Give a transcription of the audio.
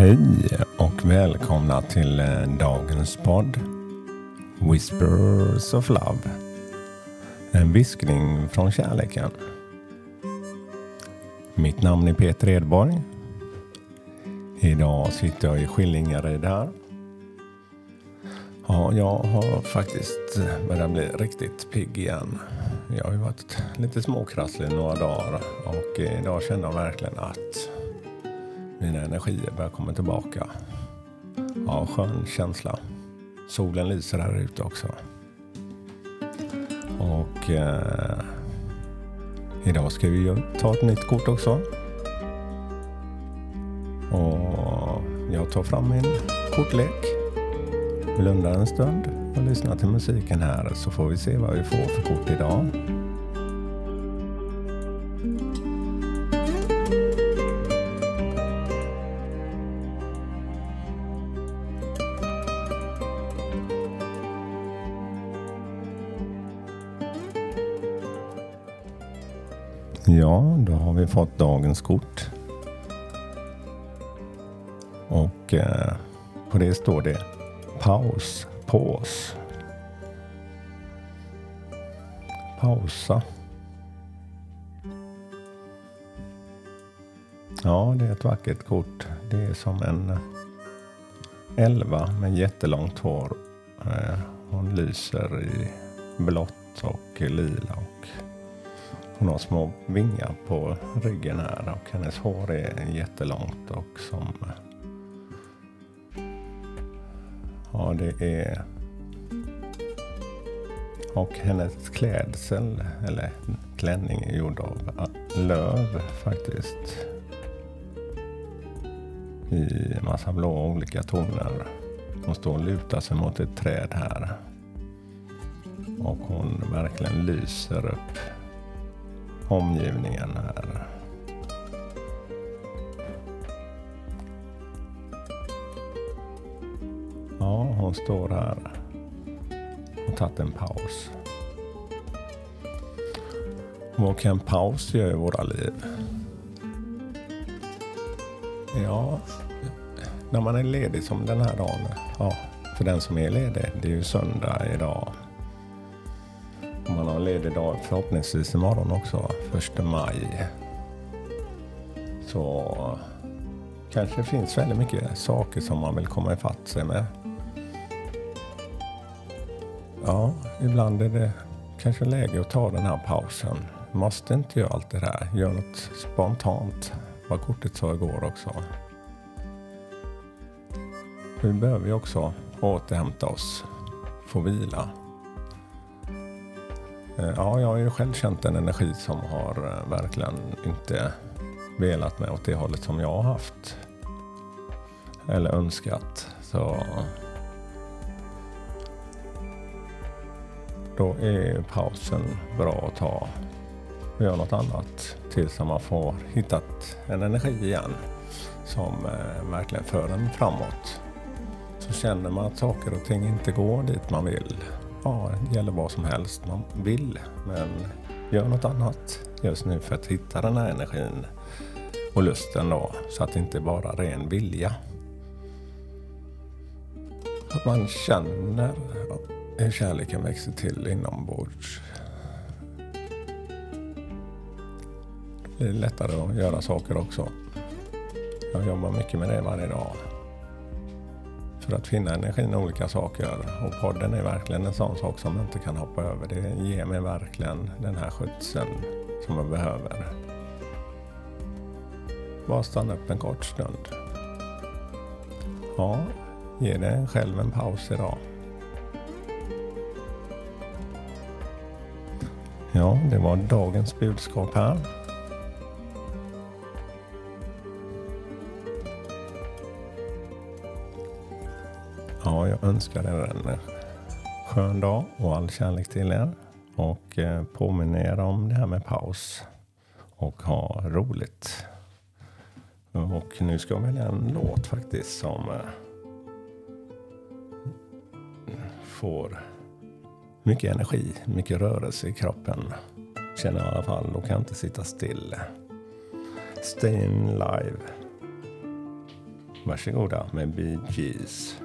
Hej och välkomna till eh, dagens podd Whispers of Love. En viskning från kärleken. Mitt namn är Peter Edborg. Idag sitter jag i Skillingaryd här. Ja, jag har faktiskt börjat bli riktigt pigg igen. Jag har ju varit lite småkrasslig några dagar och idag känner jag verkligen att mina energier börjar komma tillbaka. Ja, skön känsla. Solen lyser här ute också. Och eh, idag ska vi ta ett nytt kort också. Och jag tar fram min kortlek. Blundar en stund och lyssnar till musiken här så får vi se vad vi får för kort idag. Ja, då har vi fått dagens kort. Och eh, på det står det paus, paus. Pausa. Ja, det är ett vackert kort. Det är som en elva med jättelångt hår. Eh, hon lyser i blått och lila och hon har små vingar på ryggen här och hennes hår är jättelångt och som... Ja, det är... Och hennes klädsel, eller klänning, är gjord av löv faktiskt. I massa blå olika toner. Hon står och lutar sig mot ett träd här. Och hon verkligen lyser upp omgivningen här. Ja, hon står här och tagit en paus. Vad kan en paus göra i våra liv? Ja, när man är ledig som den här dagen. Ja, för den som är ledig. Det är ju söndag idag. Man ledig dag förhoppningsvis imorgon också, första maj. Så kanske det finns väldigt mycket saker som man vill komma ifatt sig med. Ja, ibland är det kanske läge att ta den här pausen. Måste inte göra allt det där. Gör något spontant. Vad kortet sa igår också. Vi behöver ju också återhämta oss. Få vila. Eh, ja, jag har ju själv känt en energi som har eh, verkligen inte velat mig åt det hållet som jag har haft. Eller önskat. Så då är pausen bra att ta och göra något annat tills man får hittat en energi igen som eh, verkligen för en framåt. Så känner man att saker och ting inte går dit man vill ja, det gäller vad som helst man vill. Men gör något annat just nu för att hitta den här energin och lusten då. Så att det inte bara är ren vilja. Att man känner hur kärleken växer till inombords. Det är lättare att göra saker också. Jag jobbar mycket med det varje dag för att finna energin i olika saker. Och podden är verkligen en sån sak som man inte kan hoppa över. Det ger mig verkligen den här skjutsen som jag behöver. Bara stanna upp en kort stund. Ja, ge dig själv en paus idag. Ja, det var dagens budskap här. Jag önskar er en eh, skön dag och all kärlek till er. Och eh, påminner er om det här med paus. Och ha roligt. Och nu ska jag välja en låt faktiskt som eh, får mycket energi, mycket rörelse i kroppen. Känner jag i alla fall, då kan jag inte sitta still. Stay in live. Varsågoda med Bee Gees.